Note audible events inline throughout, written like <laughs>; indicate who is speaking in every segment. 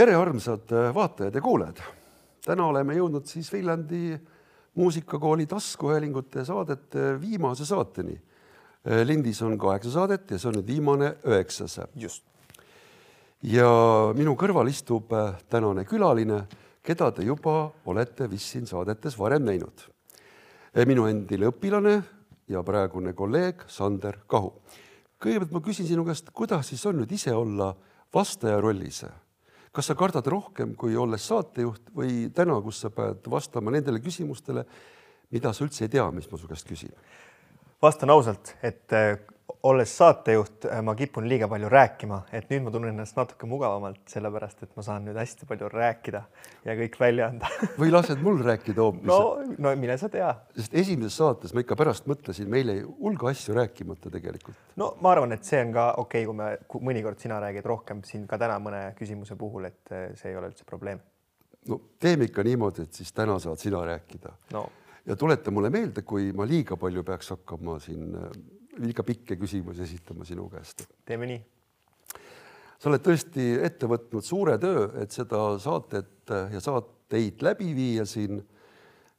Speaker 1: tere, armsad äh, vaatajad ja kuulajad. täna oleme jõudnud siis Viljandi muusikakooli taskuhäälingute saadete viimase saateni. Äh, lindis on kaheksa saadet ja see on nüüd viimane üheksas.
Speaker 2: just.
Speaker 1: ja minu kõrval istub äh, tänane külaline, keda te juba olete vist siin saadetes varem näinud. minu endine õpilane ja praegune kolleeg Sander Kahu. kõigepealt ma küsin sinu käest, kuidas siis on nüüd ise olla vastaja rollis kas sa kardad rohkem kui olles saatejuht või täna, kus sa pead vastama nendele küsimustele, mida sa üldse ei tea, mis ma su käest küsin?
Speaker 2: vastan ausalt, et olles saatejuht, äh, ma kipun liiga palju rääkima, et nüüd ma tunnen ennast natuke mugavamalt, sellepärast et ma saan nüüd hästi palju rääkida ja kõik välja anda <laughs>
Speaker 1: või lased mul rääkida hoopis?
Speaker 2: no, no mine sa tea.
Speaker 1: sest esimeses saates ma ikka pärast mõtlesin, meil jäi hulga asju rääkimata tegelikult.
Speaker 2: no ma arvan, et see on ka okei okay,, kui me, kui mõnikord sina räägid rohkem siin ka täna mõne küsimuse puhul, et äh, see ei ole üldse probleem.
Speaker 1: no teeme ikka niimoodi, et siis täna saad sina rääkida
Speaker 2: no..
Speaker 1: ja tuleta mulle meelde, kui ma liiga palju peaks hakkama siin äh, liiga pikki küsimusi esitama sinu käest.
Speaker 2: teeme nii.
Speaker 1: sa oled tõesti ette võtnud suure töö, et seda saatet ja saateid läbi viia siin.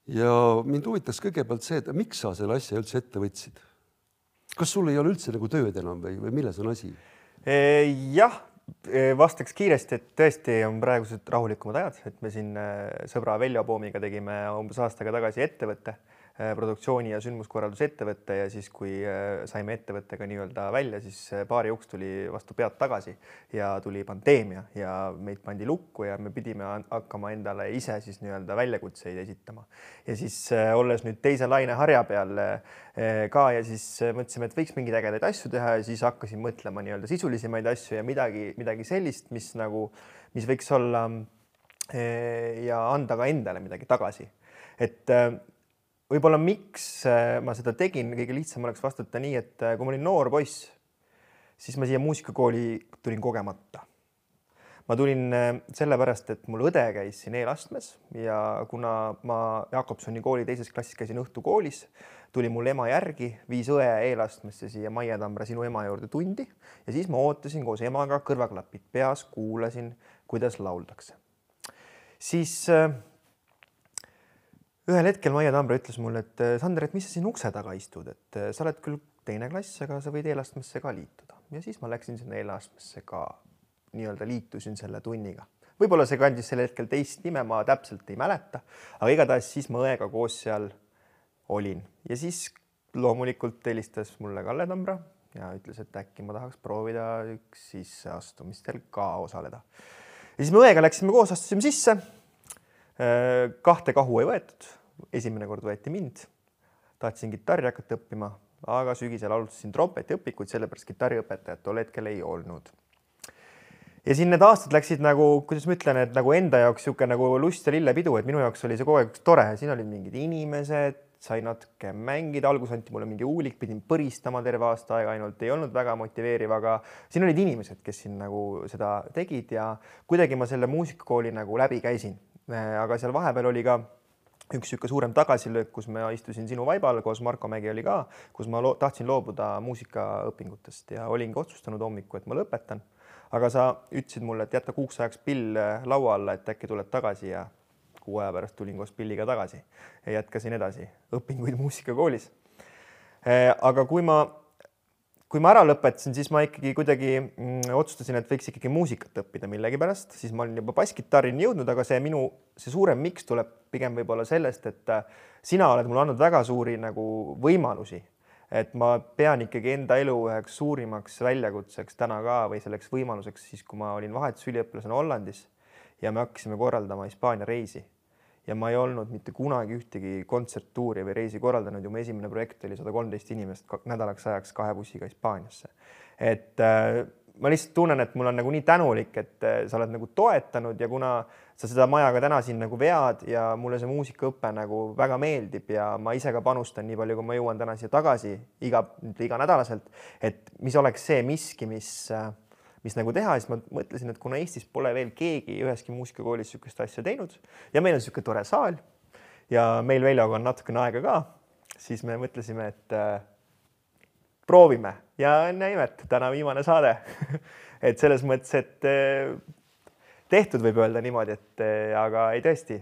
Speaker 1: ja mind huvitaks kõigepealt see, et miks sa selle asja üldse ette võtsid? kas sul ei ole üldse nagu tööd enam või, või milles on asi?
Speaker 2: E, jah, e, vastaks kiiresti, et tõesti on praegused rahulikumad ajad, et me siin e, sõbra Veljo Poomiga tegime umbes aastaga tagasi ettevõtte produktsiooni ja sündmuskorraldusettevõte ja siis, kui äh, saime ettevõttega nii-öelda välja, siis baari äh, uks tuli vastu pead tagasi ja tuli pandeemia ja meid pandi lukku ja me pidime hakkama endale ise siis nii-öelda väljakutseid esitama. ja siis olles nüüd teise laine harja peal ka ja siis mõtlesime, et võiks mingeid ägedaid asju teha ja siis hakkasin mõtlema nii-öelda sisulisemaid asju ja midagi, midagi sellist, mis nagu, mis võiks olla ja anda ka endale midagi tagasi. et võib-olla miks äh, ma seda tegin, kõige lihtsam oleks vastata nii, et äh, kui ma olin noor poiss, siis ma siia muusikakooli tulin kogemata. ma tulin äh, sellepärast, et mul õde käis siin eelastmes ja kuna ma Jakobsoni kooli teises klassis käisin õhtukoolis, tuli mul ema järgi, viis õe eelastmesse siia Maie Tamra sinu ema juurde tundi ja siis ma ootasin koos emaga kõrvaklapid peas, kuulasin, kuidas lauldakse. siis äh, ühel hetkel Maie Tambre ütles mulle, et Sander, et mis sa siin ukse taga istud, et äh, sa oled küll teine klass, aga sa võid eelastmesse ka liituda ja siis ma läksin sinna eelastmesse ka nii-öelda liitusin selle tunniga. võib-olla see kandis sel hetkel teist nime, ma täpselt ei mäleta, aga igatahes siis ma õega koos seal olin ja siis loomulikult helistas mulle Kalle Tambra ja ütles, et äkki ma tahaks proovida üks sisseastumistel ka osaleda. ja siis me õega läksime koos, astusime sisse kahte kahu ei võetud, esimene kord võeti mind. tahtsin kitarri hakata õppima, aga sügisel alustasin trompetiõpikuid, sellepärast kitarriõpetajat tol hetkel ei olnud. ja siin need aastad läksid nagu, kuidas ma ütlen, et nagu enda jaoks niisugune nagu lust ja lillepidu, et minu jaoks oli see kogu aeg tore, siin olid mingid inimesed, sai natuke mängida, alguses anti mulle mingi huulik, pidin põristama terve aasta aega ainult, ei olnud väga motiveeriv, aga siin olid inimesed, kes siin nagu seda tegid ja kuidagi ma selle muusikakooli nagu läbi käisin Äh, aga seal vahepeal oli ka üks niisugune suurem tagasilöök, kus ma istusin sinu vaibal, koos Marko Mägi oli ka, kus ma lo tahtsin loobuda muusikaõpingutest ja olingi otsustanud hommikul, et ma lõpetan. aga sa ütlesid mulle, et jäta kuuks ajaks pill äh, laua alla, et äkki tuled tagasi ja kuu aja pärast tulin koos pilliga tagasi ja jätkasin edasi õpinguid <laughs> muusikakoolis. Äh, aga kui ma kui ma ära lõpetasin, siis ma ikkagi kuidagi mm, otsustasin, et võiks ikkagi muusikat õppida millegipärast, siis ma olin juba basskitarrini jõudnud, aga see minu, see suurem miks tuleb pigem võib-olla sellest, et äh, sina oled mulle andnud väga suuri nagu võimalusi. et ma pean ikkagi enda elu üheks suurimaks väljakutseks täna ka või selleks võimaluseks siis, kui ma olin vahetusüliõpilasena Hollandis ja me hakkasime korraldama Hispaania reisi ja ma ei olnud mitte kunagi ühtegi kontserttuuri või reisi korraldanud ja mu esimene projekt oli sada kolmteist inimest nädalaks ajaks kahe bussiga Hispaaniasse. et äh, ma lihtsalt tunnen, et mul on nagu nii tänulik, et äh, sa oled nagu toetanud ja kuna sa seda maja ka täna siin nagu vead ja mulle see muusikaõpe nagu väga meeldib ja ma ise ka panustan nii palju, kui ma jõuan täna siia tagasi iga, iganädalaselt, et mis oleks see miski, mis äh, mis nagu teha, siis ma mõtlesin, et kuna Eestis pole veel keegi üheski muusikakoolis niisugust asja teinud ja meil on niisugune tore saal ja meil Veljoga on natukene aega ka, siis me mõtlesime, et äh, proovime ja enne imet, täna viimane saade <laughs> et selles mõttes, et äh, tehtud, võib öelda niimoodi, et aga ei tõesti.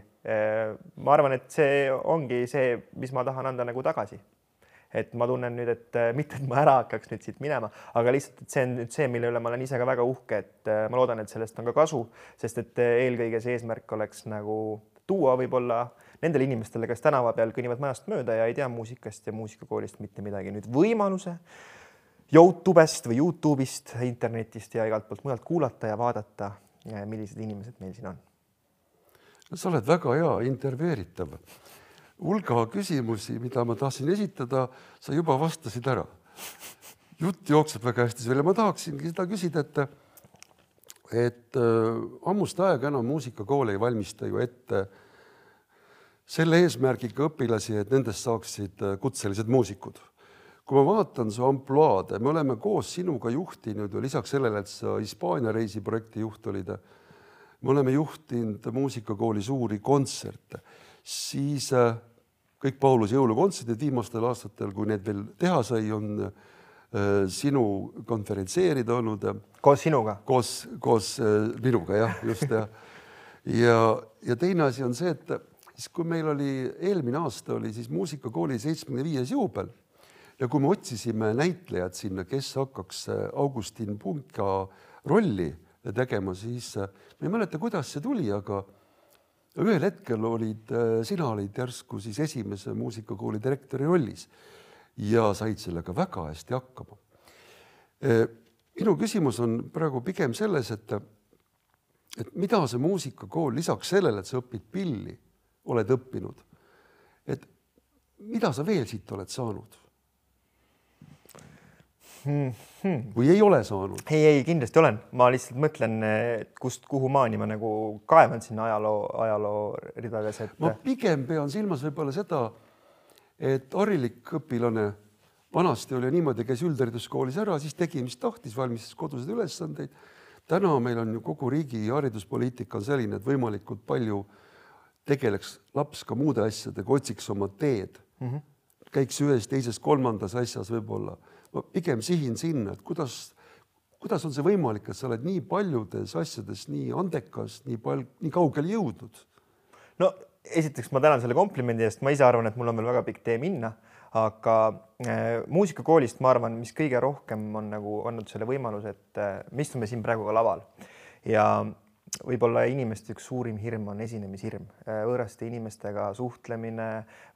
Speaker 2: ma arvan, et see ongi see, mis ma tahan anda nagu tagasi et ma tunnen nüüd, et äh, <laughs> mitte, et ma ära hakkaks nüüd siit minema, aga lihtsalt, et see on nüüd see, mille üle ma olen ise ka väga uhke, et äh, ma loodan, et sellest on ka kasu, sest et äh, eelkõige see eesmärk oleks nagu tuua võib-olla nendele inimestele, kes tänava peal kõnnivad majast mööda ja ei tea muusikast ja muusikakoolist mitte midagi, nüüd võimaluse Youtube'ist või Youtube'ist, internetist ja igalt poolt mujalt kuulata ja vaadata, millised inimesed meil siin on.
Speaker 1: sa oled väga hea intervjueeritav hulga küsimusi, mida ma tahtsin esitada, sa juba vastasid ära. jutt jookseb väga hästi välja, ma tahaksingi seda küsida, et et äh, ammust aega enam muusikakool ei valmista ju ette selle eesmärgiga õpilasi, et nendest saaksid äh, kutselised muusikud. kui ma vaatan su ampluaade, me oleme koos sinuga juhtinud ju lisaks sellele, et sa Hispaania reisiprojekti juht olid, me oleme juhtinud muusikakooli suuri kontserte, siis äh, kõik Pauluse jõulukontserdid viimastel aastatel, kui need veel teha sai, on äh, sinu konverentseerida olnud.
Speaker 2: koos sinuga?
Speaker 1: koos, koos äh, minuga jah, just ja ja, ja teine asi on see, et siis kui meil oli eelmine aasta oli siis muusikakooli seitsmekümne viies juubel ja kui me otsisime näitlejat sinna, kes hakkaks äh, Augustin Punka rolli tegema, siis ma ei mäleta, kuidas see tuli, aga ühel hetkel olid, äh, sina olid järsku siis esimese muusikakooli direktori rollis ja said sellega väga hästi hakkama. Äh, minu küsimus on praegu pigem selles, et, et mida see muusikakool lisaks sellele, et sa õpid pilli, oled õppinud, et mida sa veel siit oled saanud
Speaker 2: hmm,? Hmm.
Speaker 1: või ei ole saanud?
Speaker 2: ei, ei kindlasti olen, ma lihtsalt mõtlen, kust, kuhu maani ma nagu kaevan sinna ajaloo, ajaloo ridades, et.
Speaker 1: ma pigem pean silmas võib-olla seda, et harilik õpilane vanasti oli niimoodi, käis üldhariduskoolis ära, siis tegi, mis tahtis, valmistas koduseid ülesandeid. täna meil on ju kogu riigi hariduspoliitika on selline, et võimalikult palju tegeleks laps ka muude asjadega, otsiks oma teed mm. -hmm. käiks ühes, teises, kolmandas asjas võib-olla ma pigem sihin sinna, et kuidas, kuidas on see võimalik, et sa oled nii paljudes asjades nii andekas, nii palju, nii kaugele jõudnud?
Speaker 2: no esiteks ma tänan selle komplimendi eest, ma ise arvan, et mul on veel väga pikk tee minna, aga äh, muusikakoolist ma arvan, mis kõige rohkem on nagu andnud selle võimaluse, et äh, me istume siin praegu ka laval ja võib-olla inimeste üks suurim hirm on esinemishirm, äh, võõraste inimestega suhtlemine,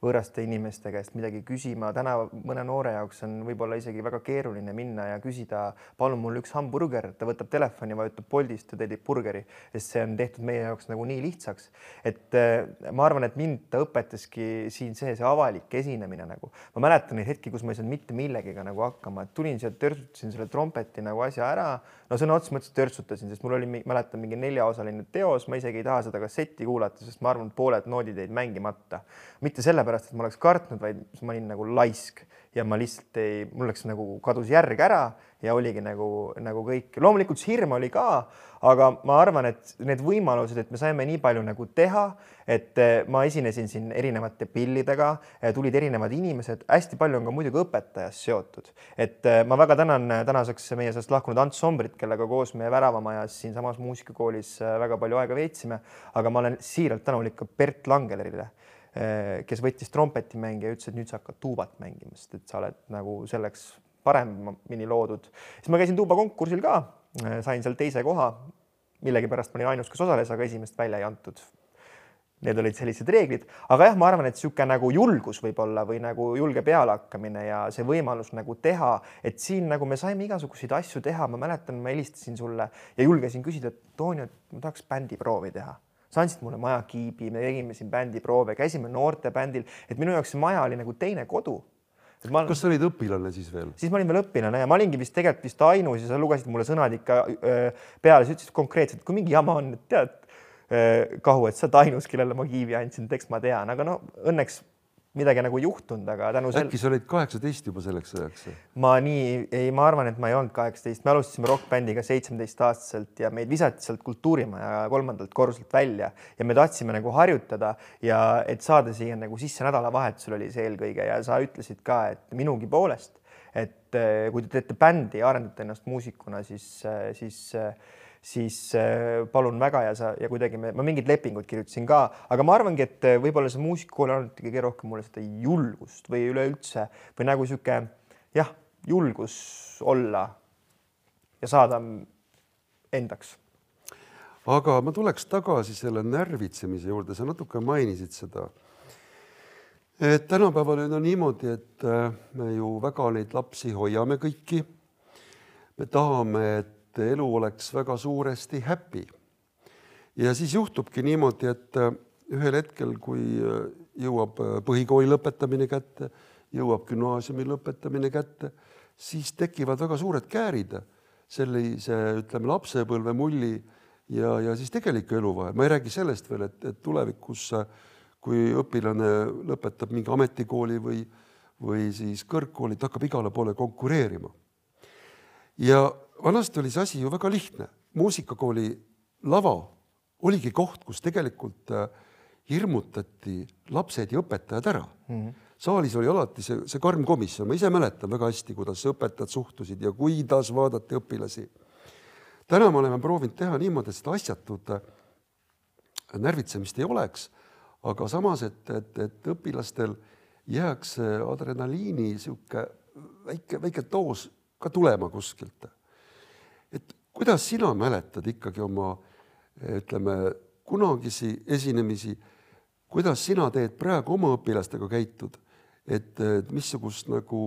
Speaker 2: võõraste inimeste käest midagi küsima. täna mõne noore jaoks on võib-olla isegi väga keeruline minna ja küsida, palun mul üks hamburger, ta võtab telefoni, vajutab Boltist ja tellib burgeri, sest see on tehtud meie jaoks nagu nii lihtsaks. et äh, ma arvan, et mind ta õpetaski siin see, see avalik esinemine nagu. ma mäletan neid hetki, kus ma ei saanud mitte millegagi nagu hakkama, et tulin siia, törtsutasin selle trompeti nagu asja ära, no sõna otseses mõttes törtsutasin, sest mul oli, mäletan mingi nelja neljaosaline teos, ma isegi ei taha seda kassetti kuulata, sest ma arvan, et pooled noodid jäid mängimata. mitte sellepärast, et ma oleks kartnud, vaid ma olin nagu laisk ja ma lihtsalt ei, mul läks nagu kadus järg ära ja oligi nagu, nagu kõik. loomulikult see hirm oli ka, aga ma arvan, et need võimalused, et me saime nii palju nagu teha, et eh, ma esinesin siin erinevate pillidega, eh, tulid erinevad inimesed, hästi palju on ka muidugi õpetajast seotud, et eh, ma väga tänan tänaseks meie seast lahkunud Ants Sombrit, kellega koos me Väravamajas siinsamas muusikakoolis väga palju aega veetsime, aga ma olen siiralt tänulik ka Bert Langelerile kes võttis trompetimängi ja ütles, et nüüd sa hakkad tuubat mängima, sest et sa oled nagu selleks paremini loodud. siis ma käisin tuubakonkursil ka, sain seal teise koha. millegipärast ma olin ainus, kes osales, aga esimest välja ei antud. Need olid sellised reeglid, aga jah, ma arvan, et niisugune nagu julgus võib-olla või nagu julge pealehakkamine ja see võimalus nagu teha, et siin nagu me saime igasuguseid asju teha, ma mäletan, ma helistasin sulle ja julgesin küsida, et Toonio, et ma tahaks bändiproovi teha sa andsid mulle majakiibi, me tegime siin bändiproove, käisime noortebändil, et minu jaoks see maja oli nagu teine kodu.
Speaker 1: Ma... kas sa olid õpilane siis veel?
Speaker 2: siis ma olin veel õpilane ja ma olingi vist tegelikult vist ainus ja sa lugesid mulle sõnad ikka peale, sa ütlesid konkreetselt, kui mingi jama on, et tead, Kahu, et sa oled ainus, kellele ma kiivi andsin, et eks ma tean, aga no õnneks midagi nagu juhtunud, aga tänu
Speaker 1: sel-. äkki sa olid kaheksateist juba selleks ajaks?
Speaker 2: ma nii, ei, ma arvan, et ma ei olnud kaheksateist, me alustasime rokkbändiga seitsmeteistaastaselt ja meid visati sealt kultuurimaja kolmandalt korruselt välja ja me tahtsime nagu harjutada ja et saada siia nagu sisse nädalavahetusel oli see eelkõige ja sa ütlesid ka, et minugi poolest, et eh, kui te teete bändi arendate ennast muusikuna, siis, eh, siis, eh, siis äh, palun väga ja sa ja kuidagi me, ma mingid lepingud kirjutasin ka, aga ma arvangi, et äh, võib-olla see muusikakool annabki kõige rohkem mulle seda julgust või üleüldse või nagu sihuke jah, julgus olla ja saada endaks.
Speaker 1: aga ma tuleks tagasi selle närvitsemise juurde, sa natuke mainisid seda. et tänapäeval on niimoodi, et äh, me ju väga neid lapsi hoiame kõiki. me tahame, et et elu oleks väga suuresti happy. ja siis juhtubki niimoodi, et äh, ühel hetkel, kui äh, jõuab äh, põhikooli lõpetamine kätte, jõuab gümnaasiumi lõpetamine kätte, siis tekivad väga suured käärid sellise, ütleme, lapsepõlve mulli ja, ja siis tegeliku elu vahel. ma ei räägi sellest veel, et, et tulevikus, kui õpilane lõpetab mingi ametikooli või, või siis kõrgkooli, ta hakkab igale poole konkureerima. Ja vanasti oli see asi ju väga lihtne, muusikakooli lava oligi koht, kus tegelikult äh, hirmutati lapsed ja õpetajad ära mm. -hmm. saalis oli alati see, see karm komisjon, ma ise mäletan väga hästi, kuidas õpetajad suhtusid ja kuidas vaadati õpilasi. täna me oleme proovinud teha niimoodi, et seda asjatut äh, närvitsemist ei oleks, aga samas, et, et, et õpilastel jääks adrenaliini niisugune väike, väike doos ka tulema kuskilt. Et kuidas sina mäletad ikkagi oma ütleme, kunagisi esinemisi, kuidas sina teed praegu oma õpilastega käitud, et missugust nagu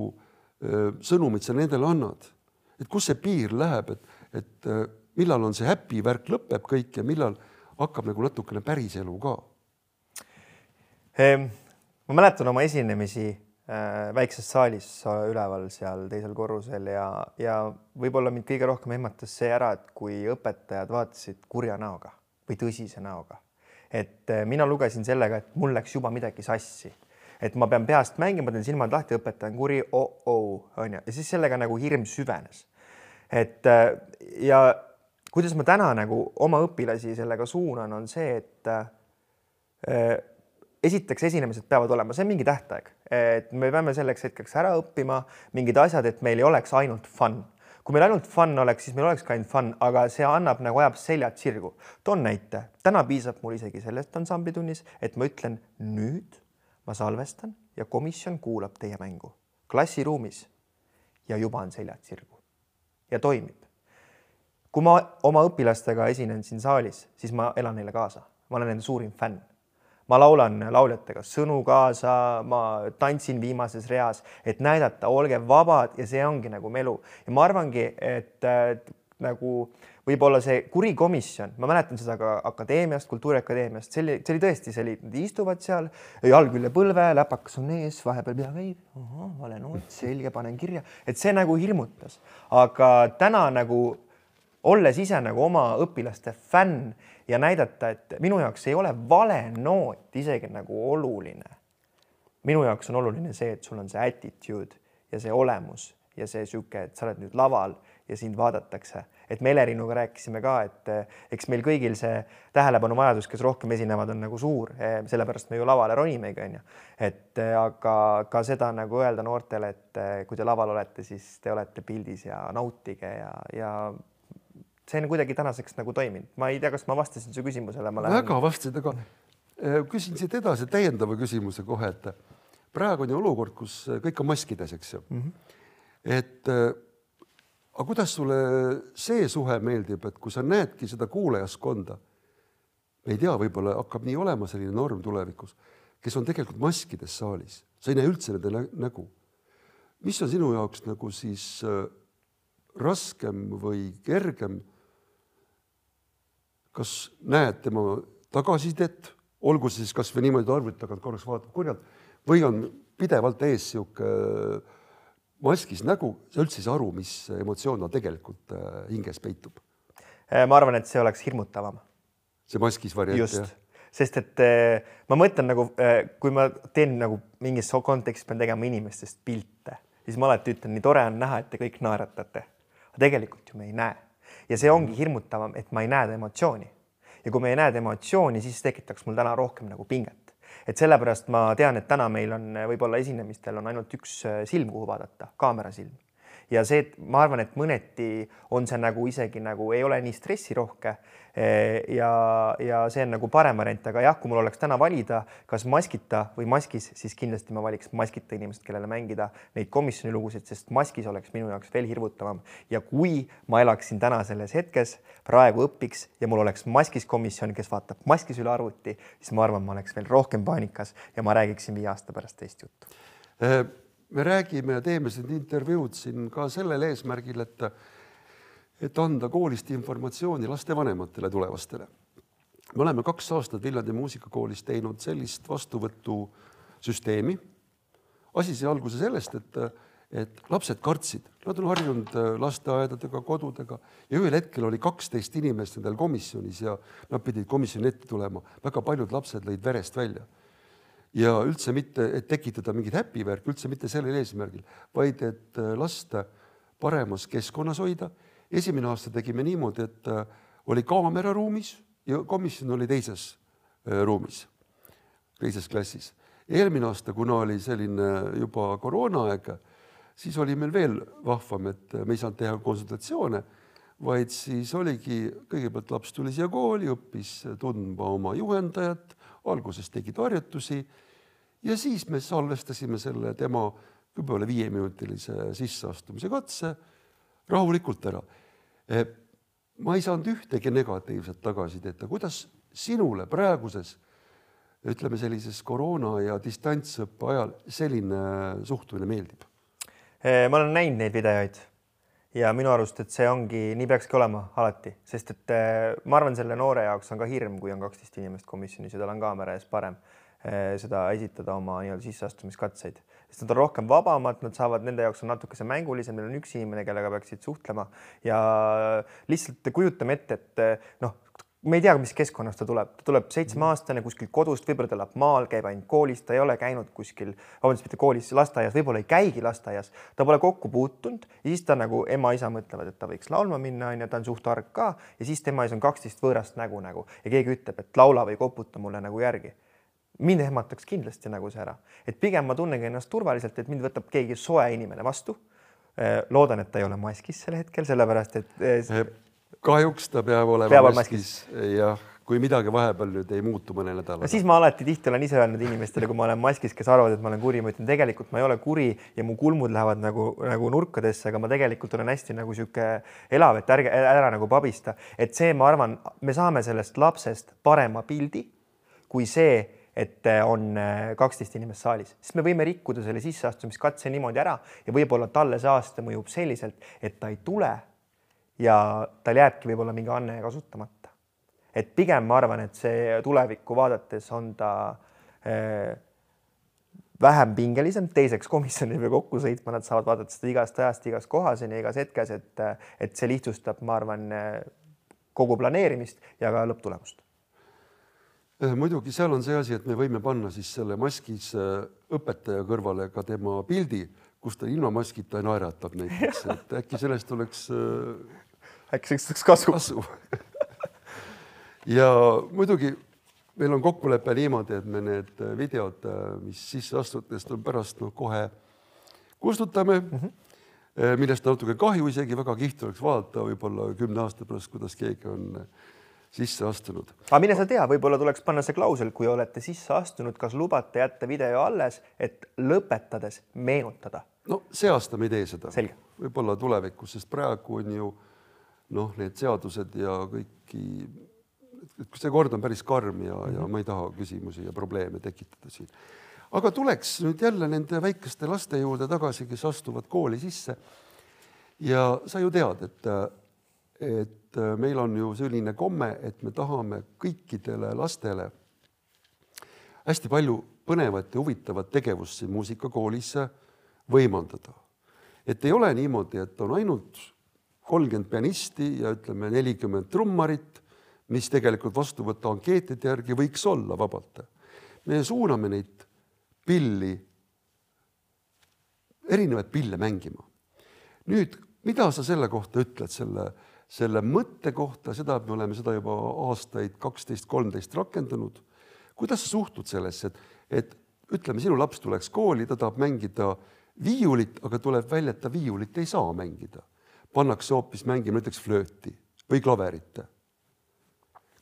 Speaker 1: sõnumit sa nendele annad, et kus see piir läheb, et, et millal on see happy värk lõpeb kõik ja millal hakkab nagu natukene päris elu ka?
Speaker 2: Ehm, ma mäletan oma esinemisi väikses saalis üleval seal teisel korrusel ja, ja võib-olla mind kõige rohkem ehmatas see ära, et kui õpetajad vaatasid kurja näoga või tõsise näoga. et äh, mina lugesin sellega, et mul läks juba midagi sassi, et ma pean peast mängima, teen silmad lahti, õpetaja on kuri oh, oh, onju, ja siis sellega nagu hirm süvenes. et äh, ja kuidas ma täna nagu oma õpilasi sellega suunan, on see, et esiteks esinemised peavad olema, see on mingi tähtaeg, et me peame selleks hetkeks ära õppima mingid asjad, et meil ei oleks ainult fun. kui meil ainult fun oleks, siis meil oleks ka ainult fun, aga see annab nagu ajab seljad sirgu. toon näite, täna piisab mul isegi sellest ansamblitunnis, et ma ütlen nüüd ma salvestan ja komisjon kuulab teie mängu klassiruumis ja juba on seljad sirgu ja toimib. kui ma oma õpilastega esinen siin saalis, siis ma elan neile kaasa, ma olen nende suurim fänn ma laulan lauljatega sõnu kaasa, ma tantsin viimases reas, et näidata, olge vabad ja see ongi nagu melu. Ja ma arvangi, et äh, nagu võib-olla see kuri komisjon, ma mäletan seda ka akadeemiast, Kultuuriakadeemiast, see oli, see oli tõesti, see oli, nad istuvad seal, jalg üle põlve, läpakas on ees, vahepeal pea käib, vale noot, selge, panen kirja, et see nagu hirmutas, aga täna nagu olles ise nagu oma õpilaste fänn ja näidata, et minu jaoks ei ole vale noot isegi nagu oluline. minu jaoks on oluline see, et sul on see attitude ja see olemus ja see sihuke, et sa oled nüüd laval ja sind vaadatakse, et me Elerinuga rääkisime ka, et eh, eks meil kõigil see tähelepanuvajadus, kes rohkem esinevad, on nagu suur, eh, sellepärast me ju lavale ronimegi, onju. et eh, aga ka seda nagu öelda noortele, et kui te laval olete, siis te olete pildis ja nautige ja, ja see on kuidagi tänaseks nagu toiminud, ma ei tea, kas ma vastasin su küsimusele.
Speaker 1: Lähen... väga vastasid, aga äh, küsin siit edasi täiendava küsimuse kohe, et praegu on ju olukord, kus kõik on maskides, eks ju mm. -hmm. et äh, aga kuidas sulle see suhe meeldib, et kui sa näedki seda kuulajaskonda, ei tea, võib-olla hakkab nii olema selline norm tulevikus, kes on tegelikult maskides saalis, sa ei näe üldse nende nä nägu. mis on sinu jaoks nagu siis äh, raskem või kergem kas näed tema tagasisidet, olgu siis kasvõi niimoodi arvuti tagant korraks vaatab kurjalt või on pidevalt ees sihuke maskis nägu, sa üldse ei saa aru, mis emotsioon tal tegelikult äh, hinges peitub.
Speaker 2: Äh, ma arvan, et see oleks hirmutavam.
Speaker 1: see maskis variant.
Speaker 2: just, sest et äh, ma mõtlen nagu, kui ma teen nagu mingis kontekstis pean tegema inimestest pilte, siis ma alati ütlen, nii tore on näha, et te kõik naeratate. aga tegelikult ju me ei näe ja see ongi hirmutavam, et ma ei näe emotsiooni. ja kui me ei näe emotsiooni, siis tekitaks mul täna rohkem nagu pinget. et sellepärast ma tean, et täna meil on võib-olla esinemistel on ainult üks äh, silm, kuhu vaadata, kaamerasilm. Ja see, et ma arvan, et mõneti on see nagu isegi nagu ei ole nii stressirohke eh, ja, ja see on nagu parem variant, aga jah, kui mul oleks täna valida, kas maskita või maskis, siis kindlasti ma valiks maskita inimest, kellele mängida neid komisjoni lugusid, sest maskis oleks minu jaoks veel hirmutavam ja kui ma elaksin täna selles hetkes, praegu õpiks ja mul oleks maskis komisjon, kes vaatab maskis üle arvuti, siis ma arvan, ma oleks veel rohkem paanikas ja ma räägiksin viie aasta pärast teist juttu.
Speaker 1: Äh, me räägime ja teeme siin intervjuud siin ka sellel eesmärgil, et et anda koolist informatsiooni lastevanematele tulevastele. me oleme kaks aastat Viljandi muusikakoolis teinud sellist vastuvõtusüsteemi. asi sai alguse sellest, et, et lapsed kartsid, nad on harjunud lasteaedadega, kodudega ja ühel hetkel oli kaksteist inimest nendel komisjonis ja nad pidid komisjoni ette tulema, väga paljud lapsed lõid verest välja ja üldse mitte, et tekitada mingit häpivärki, üldse mitte sellel eesmärgil, vaid et äh, lasta paremas keskkonnas hoida. esimene aasta tegime niimoodi, et äh, oli kaamera ruumis ja komisjon oli teises äh, ruumis, teises klassis. eelmine aasta, kuna oli selline juba koroonaaeg, siis oli meil veel vahvam, et me ei saanud teha konsultatsioone, vaid siis oligi, kõigepealt laps tuli siia kooli, õppis tundma oma juhendajat, alguses tegid harjutusi ja siis me salvestasime selle tema võib-olla viieminutilise sisseastumise katse rahulikult ära. Eh, ma ei saanud ühtegi negatiivset tagasisidet, aga kuidas sinule praeguses ütleme sellises koroona ja distantsõppe ajal selline suhtumine meeldib?
Speaker 2: Eh, ma olen näinud neid videoid ja minu arust, et see ongi, nii peakski olema alati, sest et eh, ma arvan, selle noore jaoks on ka hirm, kui on kaksteist inimest komisjonis ja tal on kaamera ees parem seda esitada oma nii-öelda sisseastumiskatseid, sest nad on rohkem vabamad, nad saavad, nende jaoks on natukese mängulisem, neil on üks inimene, kellega peaksid suhtlema. Ja lihtsalt kujutame ette, et noh, me ei tea, mis keskkonnast ta tuleb, ta tuleb seitsmeaastane kuskilt kodust, võib-olla ta elab maal, käib ainult koolis, ta ei ole käinud kuskil, vabandust, mitte koolis, lasteaias, võib-olla ei käigi lasteaias, ta pole kokku puutunud ja siis ta nagu ema-isa mõtlevad, et ta võiks laulma minna, onju, ta on suht tark ka. Ja siis tema ees on kaksteist võõrast nägu nagu. Ja keegi ütleb, et laula või koputa mulle nagu järgi mind ehmataks kindlasti nagu see ära, et pigem ma tunnengi ennast turvaliselt, et mind võtab keegi soe inimene vastu. Eh, loodan, et ta ei ole maskis sel hetkel, sellepärast et. Eh,
Speaker 1: eh, kahjuks ta peab olema peab maskis, maskis., jah, kui midagi vahepeal nüüd ei muutu mõne nädala.
Speaker 2: siis ma alati tihti olen ise öelnud inimestele, kui ma olen maskis, kes arvavad, et ma olen kuri, ma ütlen tegelikult ma ei ole kuri ja mu kulmud lähevad nagu, nagu nurkadesse, aga ma tegelikult olen hästi nagu sihuke elav, et ärge ära nagu pabista, et see, ma arvan, me saame sellest lapsest parema pildi kui see et äh, on äh, kaksteist inimest saalis, siis me võime rikkuda selle sisseastumiskatse niimoodi ära ja võib-olla talle see aasta mõjub selliselt, et ta ei tule ja tal jääbki võib-olla mingi anne kasutamata. et pigem ma arvan, et see tulevikku vaadates on ta äh, vähem pingelisem, teiseks komisjon ei pea kokku sõitma, nad saavad vaadata seda igast ajast, igas kohas ja igas hetkes, et, et see lihtsustab, ma arvan, kogu planeerimist ja ka lõpptulemust
Speaker 1: muidugi seal on see asi, et me võime panna siis selle maskis äh, õpetaja kõrvale ka tema pildi, kus ta ilma maskita naeratab näiteks, et <laughs> äkki sellest oleks
Speaker 2: äh,. äkki sellest oleks kasu,
Speaker 1: kasu. <laughs> ja muidugi meil on kokkulepe niimoodi, et me need videod, äh, mis sisse astutest on pärast noh, kohe kustutame mm. -hmm millest natuke kahju isegi, väga kihvt oleks vaadata võib-olla kümne aasta pärast, kuidas keegi on äh, sisse astunud.
Speaker 2: aga mine sa tea, võib-olla tuleks panna see klausel, kui olete sisse astunud, kas lubate jätta video alles, et lõpetades meenutada?
Speaker 1: no see aasta me ei tee seda.
Speaker 2: võib-olla
Speaker 1: tulevikus, sest praegu on ju noh, need seadused ja kõiki, see kord on päris karm ja mm, -hmm. ja mhm. ma ei taha küsimusi ja probleeme tekitada siin. aga tuleks nüüd jälle nende väikeste laste juurde tagasi, kes astuvad kooli sisse. ja sa ju tead, et et äh, meil on ju selline komme, et me tahame kõikidele lastele hästi palju põnevat ja huvitavat tegevust siin muusikakoolis võimaldada. et ei ole niimoodi, et on ainult kolmkümmend pianisti ja ütleme nelikümmend trummarit, mis tegelikult vastuvõtu ankeetide järgi võiks olla vabalt. me suuname neid pilli, erinevaid pille mängima. nüüd, mida sa selle kohta ütled, selle selle mõtte kohta, seda me oleme seda juba aastaid kaksteist, kolmteist rakendanud. kuidas sa suhtud sellesse, et, et ütleme, sinu laps tuleks kooli, ta tahab mängida viiulit, aga tuleb välja, et ta viiulit ei saa mängida. pannakse hoopis mängima näiteks flööti või klaverit.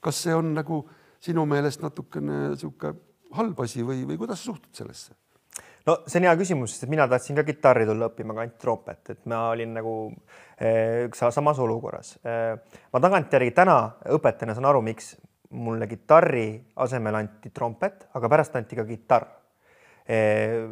Speaker 1: kas see on nagu sinu meelest natukene niisugune halb asi või, või kuidas sa suhtud sellesse?
Speaker 2: No see on hea küsimus, sest mina tahtsin ka kitarri tulla õppima, aga ainult trompet, et ma olin nagu eh, samas olukorras eh,. ma tagantjärgi täna õpetajana saan aru, miks mulle kitarri asemel anti trompet, aga pärast anti ka kitarr eh,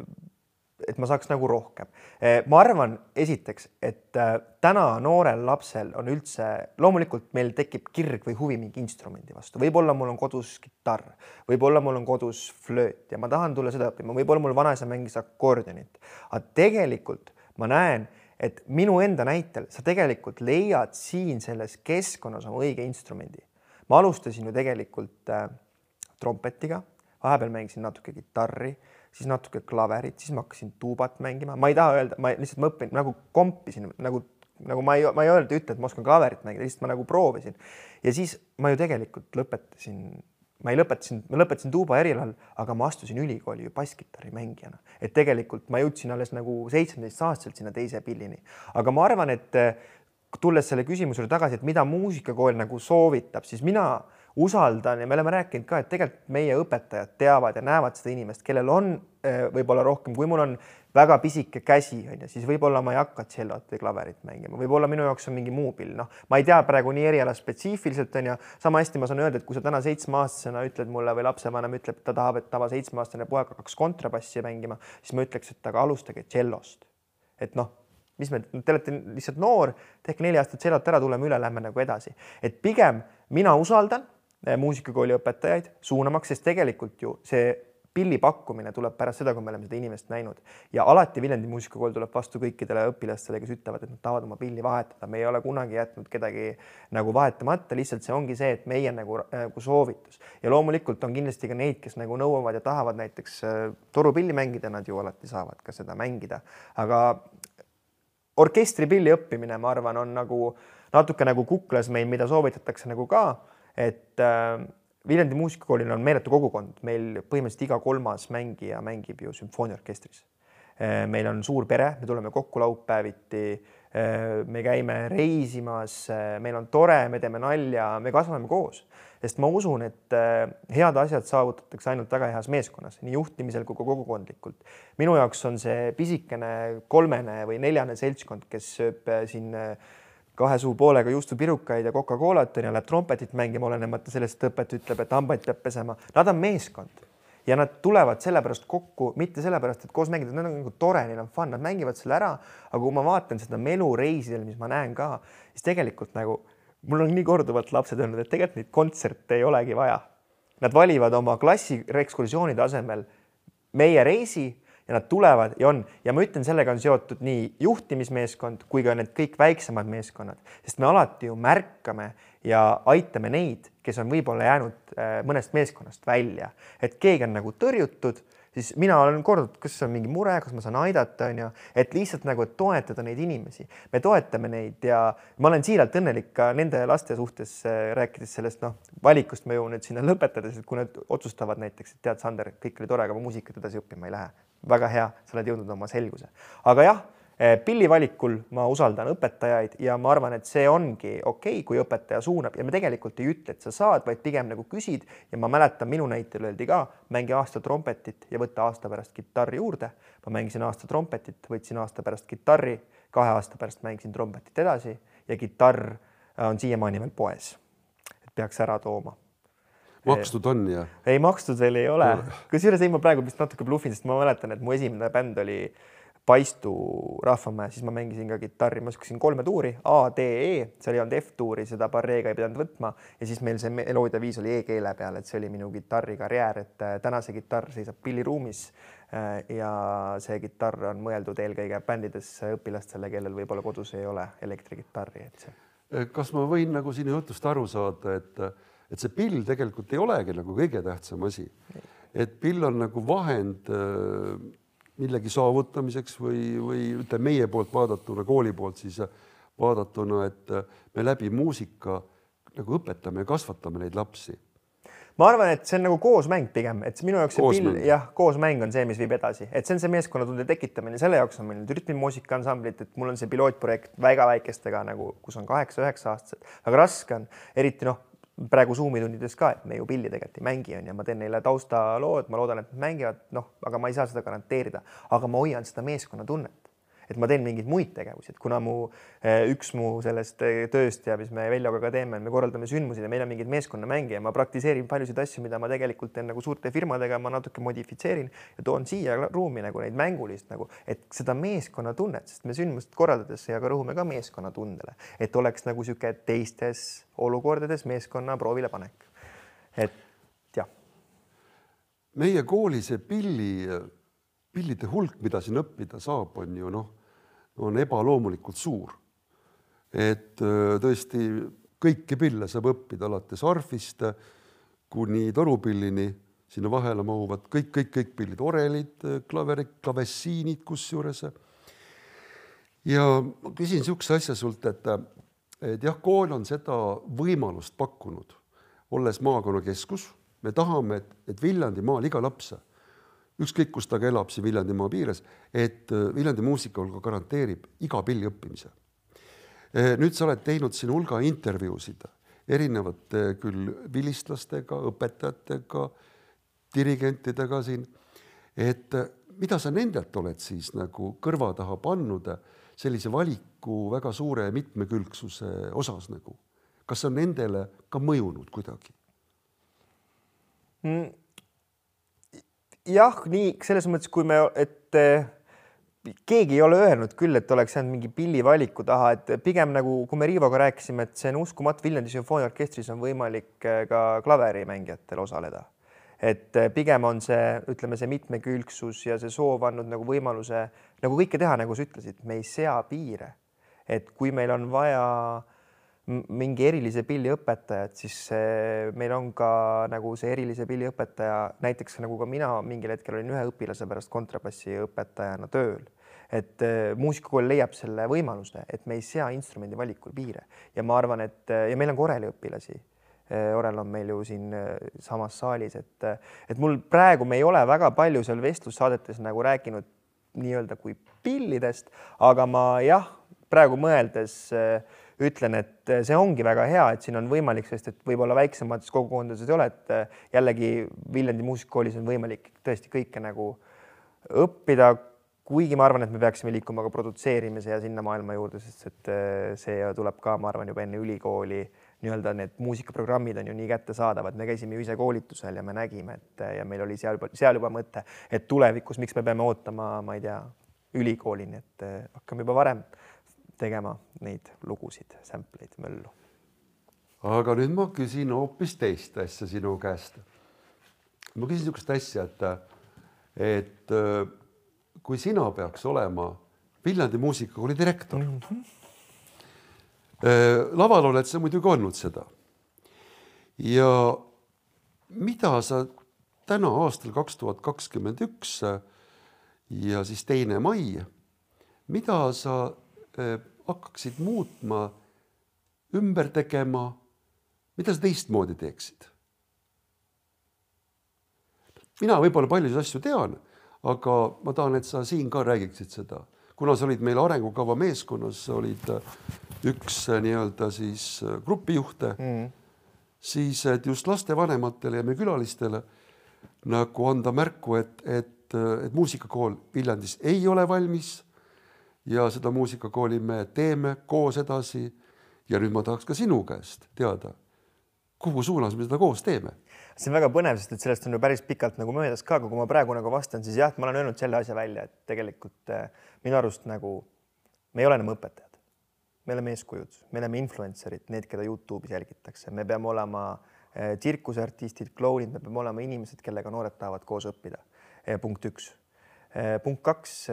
Speaker 2: et ma saaks nagu rohkem. Eh, ma arvan, esiteks, et äh, täna noorel lapsel on üldse, loomulikult meil tekib kirg või huvi mingi instrumendi vastu, võib-olla mul on kodus kitarr, võib-olla mul on kodus flööt ja ma tahan tulla seda õppima, võib-olla mul vanaisa mängis akordionit, aga tegelikult ma näen, et minu enda näitel sa tegelikult leiad siin selles keskkonnas oma õige instrumendi. ma alustasin ju tegelikult äh, trompetiga, vahepeal mängisin natuke kitarri siis natuke klaverit, siis ma hakkasin tuubat mängima, ma ei taha öelda, ma lihtsalt ma õpin nagu kompisin nagu, nagu ma ei, ma ei öelda, ütle, et ma oskan klaverit mängida, lihtsalt ma nagu proovisin. ja siis ma ju tegelikult lõpetasin, ma ei lõpetasin, ma lõpetasin tuuba erialal, aga ma astusin ülikooli ju basskitarri mängijana, et tegelikult ma jõudsin alles nagu seitsmeteistaastaselt sinna teise pillini, aga ma arvan, et tulles selle küsimuse juurde tagasi, et mida muusikakool nagu soovitab, siis mina usaldan ja me oleme rääkinud ka, et tegelikult meie õpetajad teavad ja näevad seda inimest, kellel on eh, võib-olla rohkem, kui mul on väga pisike käsi, on ju, siis võib-olla ma ei hakka tšellot või klaverit mängima, võib-olla minu jaoks on mingi muu pill, noh, ma ei tea praegu nii eriala spetsiifiliselt on ju, sama hästi ma saan öelda, et kui sa täna seitsmeaastasena ütled mulle või lapsevanem ütleb, ta tahab, et tava seitsmeaastane poeg hakkaks kontrabassi mängima, siis ma ütleks, et aga alustage tšellost. et noh, mis me, te olete lihtsalt noor, tehke neli aastat tšellot ära, tuleme üle, lähme nagu edasi, et pigem mina usaldan muusikakooli õpetajaid suunamaks, sest tegelikult ju see pilli pakkumine tuleb pärast seda, kui me oleme seda inimest näinud. Ja alati Viljandi muusikakool tuleb vastu kõikidele õpilastele, kes ütlevad, et nad tahavad oma pilli vahetada, me ei ole kunagi jätnud kedagi nagu vahetamata, lihtsalt see ongi see, et meie nagu, nagu soovitus. Ja loomulikult on kindlasti ka neid, kes nagu nõuavad ja tahavad näiteks äh, torupilli mängida, nad ju alati saavad ka seda mängida, aga orkestripilli õppimine, ma arvan, on nagu natuke nagu kuklas meil, mida soovitatakse nagu ka et äh, Viljandi muusikakoolil on meeletu kogukond, meil põhimõtteliselt iga kolmas mängija mängib ju sümfooniaorkestris äh,. meil on suur pere, me tuleme kokku laupäeviti äh,. me käime reisimas äh,, meil on tore, me teeme nalja, me kasvame koos, sest ma usun, et head asjad saavutatakse ainult väga heas meeskonnas, nii juhtimisel kui ka kogukondlikult. minu jaoks on see pisikene kolmene või neljane seltskond, kes sööb siin äh, kahe suu poolega juustupirukaid ja Coca-Colat ja läheb trompetit mängima, olenemata sellest, et õpetaja ütleb, et hambaid peab pesema. Nad on meeskond ja nad tulevad sellepärast kokku, mitte sellepärast, et koos mängida, nad on nagu tore, neil on fun, nad mängivad selle ära. aga kui ma vaatan seda melu reisidel, mis ma näen ka, siis tegelikult nagu mul on nii korduvalt lapsed öelnud, et tegelikult neid kontserte ei olegi vaja. Nad valivad oma klassi ekskursioonide asemel meie reisi ja nad tulevad ja on. Ja ma ütlen, sellega on seotud nii juhtimismeeskond kui ka need kõik väiksemad meeskonnad, sest me alati ju märkame ja aitame neid, kes on võib-olla jäänud äh, mõnest meeskonnast välja, et keegi on nagu tõrjutud siis mina olen korduvalt, kas on mingi mure, kas ma saan aidata, on ju, et lihtsalt nagu et toetada neid inimesi, me toetame neid ja ma olen siiralt õnnelik ka nende laste suhtes, äh, rääkides sellest noh, valikust ma jõuan nüüd sinna lõpetades, et kui nad otsustavad näiteks, et tead, Sander, kõik oli tore, aga ma muusikat edasi õppima ei lähe. Väga hea, sa oled jõudnud oma selguse, aga jah Eh, pilli valikul ma usaldan õpetajaid ja ma arvan, et see ongi okei okay,, kui õpetaja suunab ja me tegelikult ei ütle, et sa saad, vaid pigem nagu küsid ja ma mäletan, minu näitel öeldi ka, mängi aasta trompetit ja võta aasta pärast kitarri juurde. ma mängisin aasta trompetit, võtsin aasta pärast kitarri, kahe aasta pärast mängisin trompetit edasi ja kitarr on siiamaani veel poes. et peaks ära tooma
Speaker 1: makstud on ja?
Speaker 2: ei, makstud veel ei ole, kusjuures ei, ma praegu vist natuke blufin, sest ma mäletan, et mu esimene bänd oli Paistu Rahvamäe, siis ma mängisin ka kitarri, ma oskasin kolme tuuri A, D, E, seal ei olnud F-tuuri, seda barreega ei pidanud võtma ja siis meil see meloodia viis oli E-keele peal, et see oli minu kitarrikarjäär, et äh, täna see kitarr seisab pilliruumis äh, ja see kitarr on mõeldud eelkõige bändides õpilastele, kellel võib-olla kodus ei ole elektrikitarri, et see.
Speaker 1: Kas ma võin nagu sinu jutust aru saada, et, et see pill tegelikult ei olegi nagu kõige tähtsam asi, et pill on nagu vahend millegi saavutamiseks või, või ütleme meie poolt vaadatuna, kooli poolt siis vaadatuna, et me läbi muusika nagu õpetame ja kasvatame neid lapsi.
Speaker 2: ma arvan, et see on nagu koosmäng pigem, et minu jaoks see pill, jah, koosmäng on see, mis viib edasi, et see on see meeskonnatunde tekitamine, selle jaoks on meil nüüd rütmimuusika ansamblit, et mul on see pilootprojekt väga väikestega nagu, kus on kaheksa-üheksa aastased, väga raske on, eriti noh, praegu Zoomi tundides ka, et me ju pilli tegelikult ei mängi, on ju, ma teen neile taustalood, ma loodan, et mängivad, noh, aga ma ei saa seda garanteerida, aga ma hoian seda meeskonnatunnet et ma teen mingeid muid tegevusi, et kuna mu eh, üks mu sellest eh, tööst ja mis me Veljoga ka teeme, me korraldame sündmusi ja meil on mingeid meeskonnamänge ja ma praktiseerin paljusid asju, mida ma tegelikult teen nagu suurte firmadega, ma natuke modifitseerin ja toon siia ruumi nagu neid mängulist nagu, et seda meeskonnatunnet, sest me sündmust korraldades ja ka rõhume ka meeskonnatundele, et oleks nagu niisugune teistes olukordades meeskonna proovile panek. et jah.
Speaker 1: meie kooli see pilli, pillide hulk, mida siin õppida saab, on ju noh, on ebaloomulikult suur. et tõesti kõiki pille saab õppida alates arfist kuni torupillini, sinna vahele mahuvad kõik, kõik, kõik pillid, orelid, klaverid, klavessiinid kusjuures. ja ma küsin niisuguse asja sult, et, et jah, kool on seda võimalust pakkunud, olles maakonnakeskus, me tahame, et, et Viljandimaal iga laps ükskõik, kus ta ka elab siin Viljandimaa piires, et äh, Viljandi muusikakool ka garanteerib iga pilli õppimise. nüüd sa oled teinud siin hulga intervjuusid erinevate küll vilistlastega, õpetajatega, dirigentidega siin, et äh, mida sa nendelt oled siis nagu kõrva taha pannud sellise valiku väga suure mitmekülgsuse osas nagu, kas see on nendele ka mõjunud kuidagi
Speaker 2: mm.? Jah, nii selles mõttes, kui me, et eh, keegi ei ole öelnud küll, et oleks jäänud mingi pillivaliku taha, et pigem nagu, kui me Riivoga rääkisime, et see on uskumatu, Viljandi sümfooniaorkestris on võimalik eh, ka klaverimängijatel osaleda. et eh, pigem on see, ütleme, see mitmekülgsus ja see soov andnud nagu võimaluse nagu kõike teha, nagu sa ütlesid, me ei sea piire. et kui meil on vaja mingi erilise pilli õpetajat, siis meil on ka nagu see erilise pilli õpetaja, näiteks nagu ka mina mingil hetkel olin ühe õpilase pärast kontrabassi õpetajana tööl, et äh, muusikakool leiab selle võimaluse, et me ei sea instrumendi valikul piire ja ma arvan, et äh, ja meil on ka oreliõpilasi. Äh, Orel on meil ju siin samas saalis, et, et mul praegu me ei ole väga palju seal vestlussaadetes nagu rääkinud nii-öelda kui pillidest, aga ma jah, praegu mõeldes äh, ütlen, et äh, see ongi väga hea, et siin on võimalik, sest et võib-olla väiksemates kogukondades ei ole, et äh, jällegi Viljandi muusikakoolis on võimalik tõesti kõike nagu õppida, kuigi ma arvan, et me peaksime liikuma ka produtseerimise ja sinna maailma juurde, sest et see tuleb ka, ma arvan, juba enne ülikooli nii-öelda need muusikaprogrammid on ju nii kättesaadavad, me käisime ju ise koolitusel ja me nägime, et ja meil oli seal, seal juba mõte, et tulevikus, miks me peame ootama, ma ei tea, ülikoolini, et hakkame juba varem tegema neid lugusid, sample eid, möllu.
Speaker 1: aga nüüd ma küsin hoopis teist asja sinu käest. ma küsin niisugust asja, et, et kui sina peaks olema Viljandi muusikakooli direktor mm. -hmm. laval oled sa muidugi olnud seda. ja mida sa täna aastal kaks tuhat kakskümmend üks ja siis teine mai, mida sa hakkaksid muutma, ümber tegema, mida sa teistmoodi teeksid? mina võib-olla paljusid asju tean, aga ma tahan, et sa siin ka räägiksid seda, kuna sa olid meil arengukava meeskonnas, sa olid äh, üks äh, nii-öelda siis grupijuhte mm., siis et just lastevanematele ja meie külalistele nagu anda märku, et, et, et muusikakool Viljandis ei ole valmis ja seda muusikakooli me teeme koos edasi. ja nüüd ma tahaks ka sinu käest teada, kuhu suunas me seda koos teeme
Speaker 2: see on väga põnev, sest et sellest on ju päris pikalt nagu möödas ka, aga kui ma praegu nagu vastan, siis jah, ma olen öelnud selle asja välja, et tegelikult äh, minu arust nagu me ei ole enam õpetajad. me oleme eeskujud, me oleme influencer'id, need, keda Youtube'is jälgitakse, me peame olema äh, tsirkuseartistid, klounid, me peame olema inimesed, kellega noored tahavad koos õppida. punkt üks. punkt kaks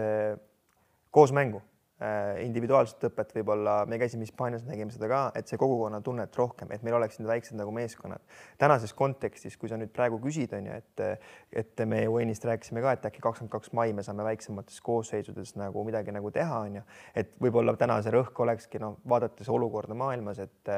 Speaker 2: koos mängu äh, individuaalset õpet võib-olla, me käisime Hispaanias, nägime seda ka, et see kogukonnatunnet rohkem, et meil oleksid väiksed nagu meeskonnad. tänases kontekstis, kui sa nüüd praegu küsid, on ju, et, et me ju ennist rääkisime ka, et äkki kakskümmend kaks mai me saame väiksemates koosseisudes nagu midagi nagu teha, on ju, et võib-olla täna see rõhk olekski noh, vaadates olukorda maailmas, et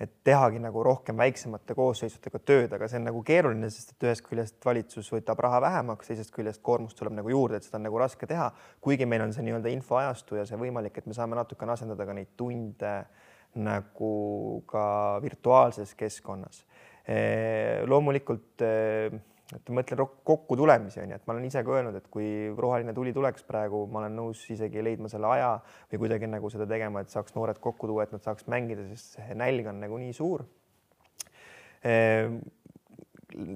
Speaker 2: et tehagi nagu rohkem väiksemate koosseisudega tööd, aga see on nagu keeruline, sest et ühest küljest valitsus võtab raha vähemaks, teisest küljest koormust tuleb nagu juurde, et seda on nagu raske teha, kuigi meil on see nii-öelda infoajastu ja see võimalik, et me saame natukene asendada ka neid tunde nagu ka virtuaalses keskkonnas. loomulikult et ma mõtlen kokku tulemisi on ju, et ma olen ise ka öelnud, et kui roheline tuli tuleks praegu, ma olen nõus isegi leidma selle aja või kuidagi nagu seda tegema, et saaks noored kokku tuua, et nad saaks mängida, sest see nälg on nagu nii suur. Ehm,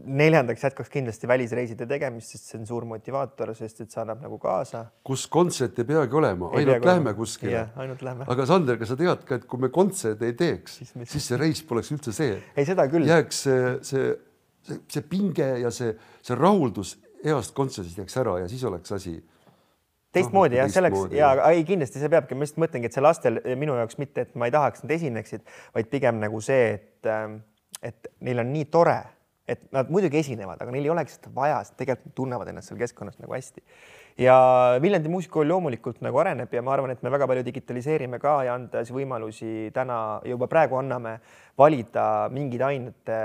Speaker 2: neljandaks jätkaks kindlasti välisreiside tegemist, sest see on suur motivaator, sest et see annab nagu kaasa.
Speaker 1: kus kontsert ei peagi olema, ainult lähme kuskile.
Speaker 2: ainult lähme.
Speaker 1: aga Sander, kas sa tead ka, et kui me kontserte ei teeks, siis see reis poleks üldse see.
Speaker 2: ei, seda küll.
Speaker 1: jääks see, see see, see pinge ja see, see rahuldus heast kontserdist jääks ära ja siis oleks asi
Speaker 2: teistmoodi jah, selleks ja ei kindlasti see peabki, ma just mõtlengi, et see lastel minu jaoks mitte, et ma ei tahaks, nad esineksid, vaid pigem nagu see, et, ähm, et neil on nii tore, et nad muidugi esinevad, aga neil ei oleks seda vaja, sest tegelikult tunnevad ennast seal keskkonnas nagu hästi ja Viljandi muusikakool loomulikult nagu areneb ja ma arvan, et me väga palju digitaliseerime ka ja andes võimalusi täna juba praegu anname valida mingid ainete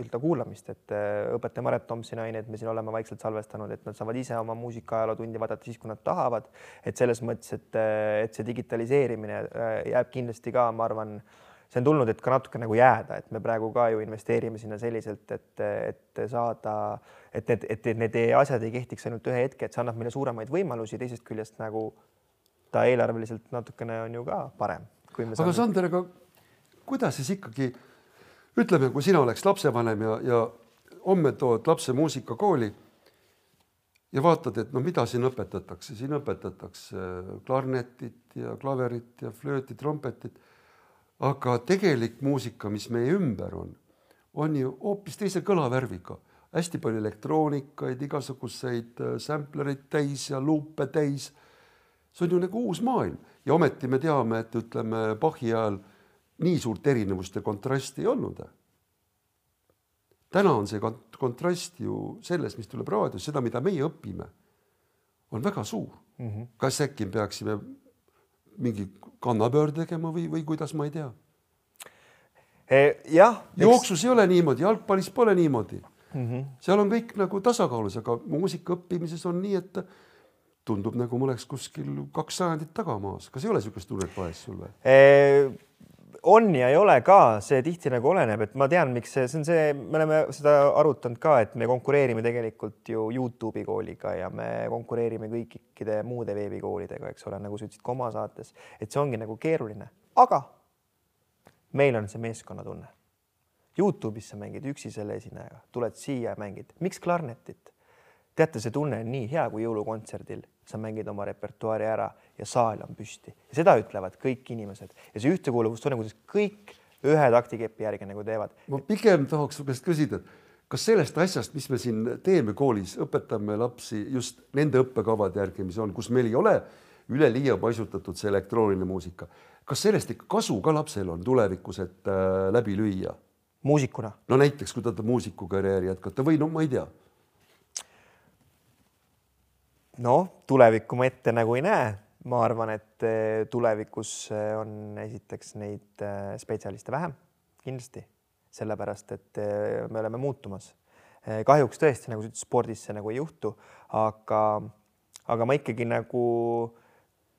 Speaker 2: üldse kuulamist, et äh, õpetaja Maret Tomsoni aineid me siin oleme vaikselt salvestanud, et nad saavad ise oma muusikaajaloo tundi vaadata siis, kui nad tahavad. et selles mõttes, et, äh, et see digitaliseerimine äh, jääb kindlasti ka, ma arvan see on tulnud, et ka natuke nagu jääda, et me praegu ka ju investeerime sinna selliselt, et, et saada, et need, et need asjad ei kehtiks ainult ühe hetke, et see annab meile suuremaid võimalusi, teisest küljest nagu ta eelarveliselt natukene on ju ka parem.
Speaker 1: aga Sander, aga kuidas siis ikkagi ütleme, kui sina oleks lapsevanem ja, ja homme tood lapse muusikakooli ja vaatad, et no mida siin õpetatakse, siin õpetatakse klarnetit ja klaverit ja flööti, trompetit aga tegelik muusika, mis meie ümber on, on ju hoopis teise kõlavärviga, hästi palju elektroonikaid, igasuguseid äh, samplereid täis ja luupe täis. see on ju nagu uus maailm ja ometi me teame, et ütleme Bachi ajal nii suurt erinevust ja kontrasti ei olnud. täna on see kontrast ju selles, mis tuleb raadios, seda, mida meie õpime, on väga suur mm. -hmm. kas äkki peaksime mingi kannapöörde tegema või, või kuidas, ma ei tea
Speaker 2: jah.
Speaker 1: jooksus eks... ei ole niimoodi, jalgpallis pole niimoodi mm. -hmm. seal on kõik nagu tasakaalus, aga muusika õppimises on nii, et tundub nagu ma oleks kuskil kaks sajandit tagamaas. kas ei ole niisugust tunnet vahest sul või?
Speaker 2: On ja ei ole ka, see tihti nagu oleneb, et ma tean, miks see, see on see, me oleme seda arutanud ka, et me konkureerime tegelikult ju Youtube'i kooliga ja me konkureerime kõikide muude veebikoolidega, eks ole, nagu sa ütlesid ka oma saates, et see ongi nagu keeruline, aga meil on see meeskonnatunne. Youtube'is sa mängid üksi selle esinejaga, tuled siia ja mängid, miks klarnetit? teate, see tunne on nii hea, kui jõulukontserdil sa mängid oma repertuaari ära ja saal on püsti seda ütlevad kõik inimesed ja see ühtekuuluvustunne, kuidas kõik ühe taktikepi järgi nagu teevad.
Speaker 1: ma pigem tahaks su käest küsida, et kas sellest asjast, mis me siin teeme koolis, õpetame lapsi just nende õppekavade järgi, mis on, kus meil ei ole üleliia paisutatud see elektrooniline muusika, kas sellest ikka kasu ka lapsel on tulevikus, et äh, läbi lüüa?
Speaker 2: muusikuna?
Speaker 1: no näiteks, kui ta tahab muusikukarjääri jätkata või no ma ei tea
Speaker 2: noh, tulevikku ma ette nagu ei näe, ma arvan, et eh, tulevikus eh, on esiteks neid eh, spetsialiste vähem, kindlasti, sellepärast et me oleme muutumas. kahjuks tõesti, nagu sa ütlesid, spordis see nagu ei juhtu, aga, aga ma ikkagi nagu,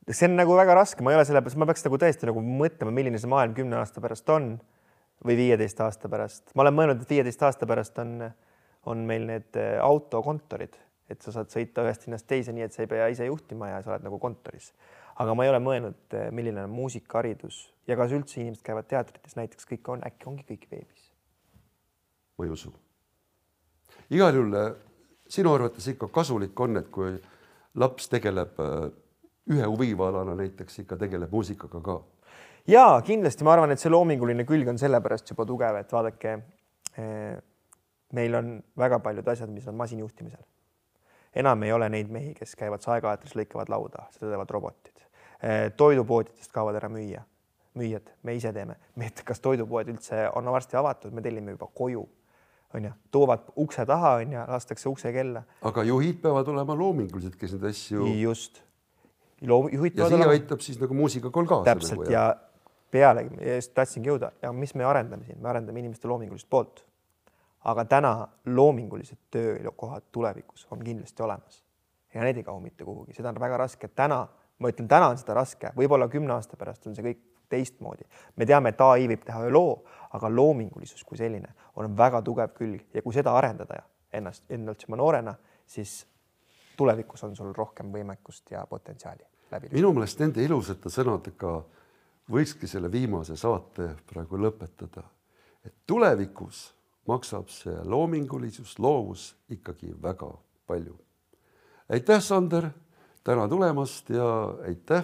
Speaker 2: see on nagu väga raske, ma ei ole sellepärast, ma peaks nagu tõesti nagu mõtlema, milline see maailm kümne aasta pärast on või viieteist aasta pärast. ma olen mõelnud, et viieteist aasta pärast on, on meil need autokontorid et sa saad sõita ühest linnast teise, nii et sa ei pea ise juhtima ja sa oled nagu kontoris. aga ma ei ole mõelnud, eh, milline on muusikaharidus ja kas üldse inimesed käivad teatrites, näiteks kõik on, äkki ongi kõik veebis?
Speaker 1: ma ei usu. igal juhul eh, sinu arvates ikka kasulik on, et kui laps tegeleb eh, ühe huvivallana näiteks ikka tegeleb muusikaga ka?
Speaker 2: ja kindlasti ma arvan, et see loominguline külg on sellepärast juba tugev, et vaadake, meil on väga paljud asjad, mis on masinjuhtimisel enam ei ole neid mehi, kes käivad saekaetris, lõikavad lauda, seda teevad robotid. Eh, toidupoodidest kaovad ära müüa, müüjad, me ise teeme, kas toidupoed üldse on varsti avatud, me tellime juba koju, onju, toovad ukse taha, onju, lastakse uksekella.
Speaker 1: aga juhid peavad olema loomingulised, kes neid asju.
Speaker 2: just.
Speaker 1: juhid ja siia olema... aitab siis nagu muusikakool kaasa.
Speaker 2: täpselt nagu, ja pealegi, tahtsingi jõuda ja mis me arendame siin, me arendame inimeste loomingulist poolt. Aga täna loomingulised töökohad tulevikus on kindlasti olemas ja need ei kao mitte kuhugi, seda on väga raske täna, ma ütlen, täna on seda raske, võib-olla kümne aasta pärast on see kõik teistmoodi. me teame, et ai võib teha ühe loo, aga loomingulisus kui selline on väga tugev külg ja kui seda arendada ennast, endalt juba noorena, siis tulevikus on sul rohkem võimekust ja potentsiaali läbi.
Speaker 1: minu meelest nende ilusate sõnadega võikski selle viimase saate praegu lõpetada. et tulevikus maksab see loomingulisus, loovus ikkagi väga palju. aitäh, Sander, täna tulemast ja aitäh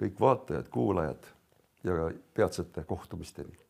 Speaker 1: kõik vaatajad-kuulajad ja peatsete kohtumisteni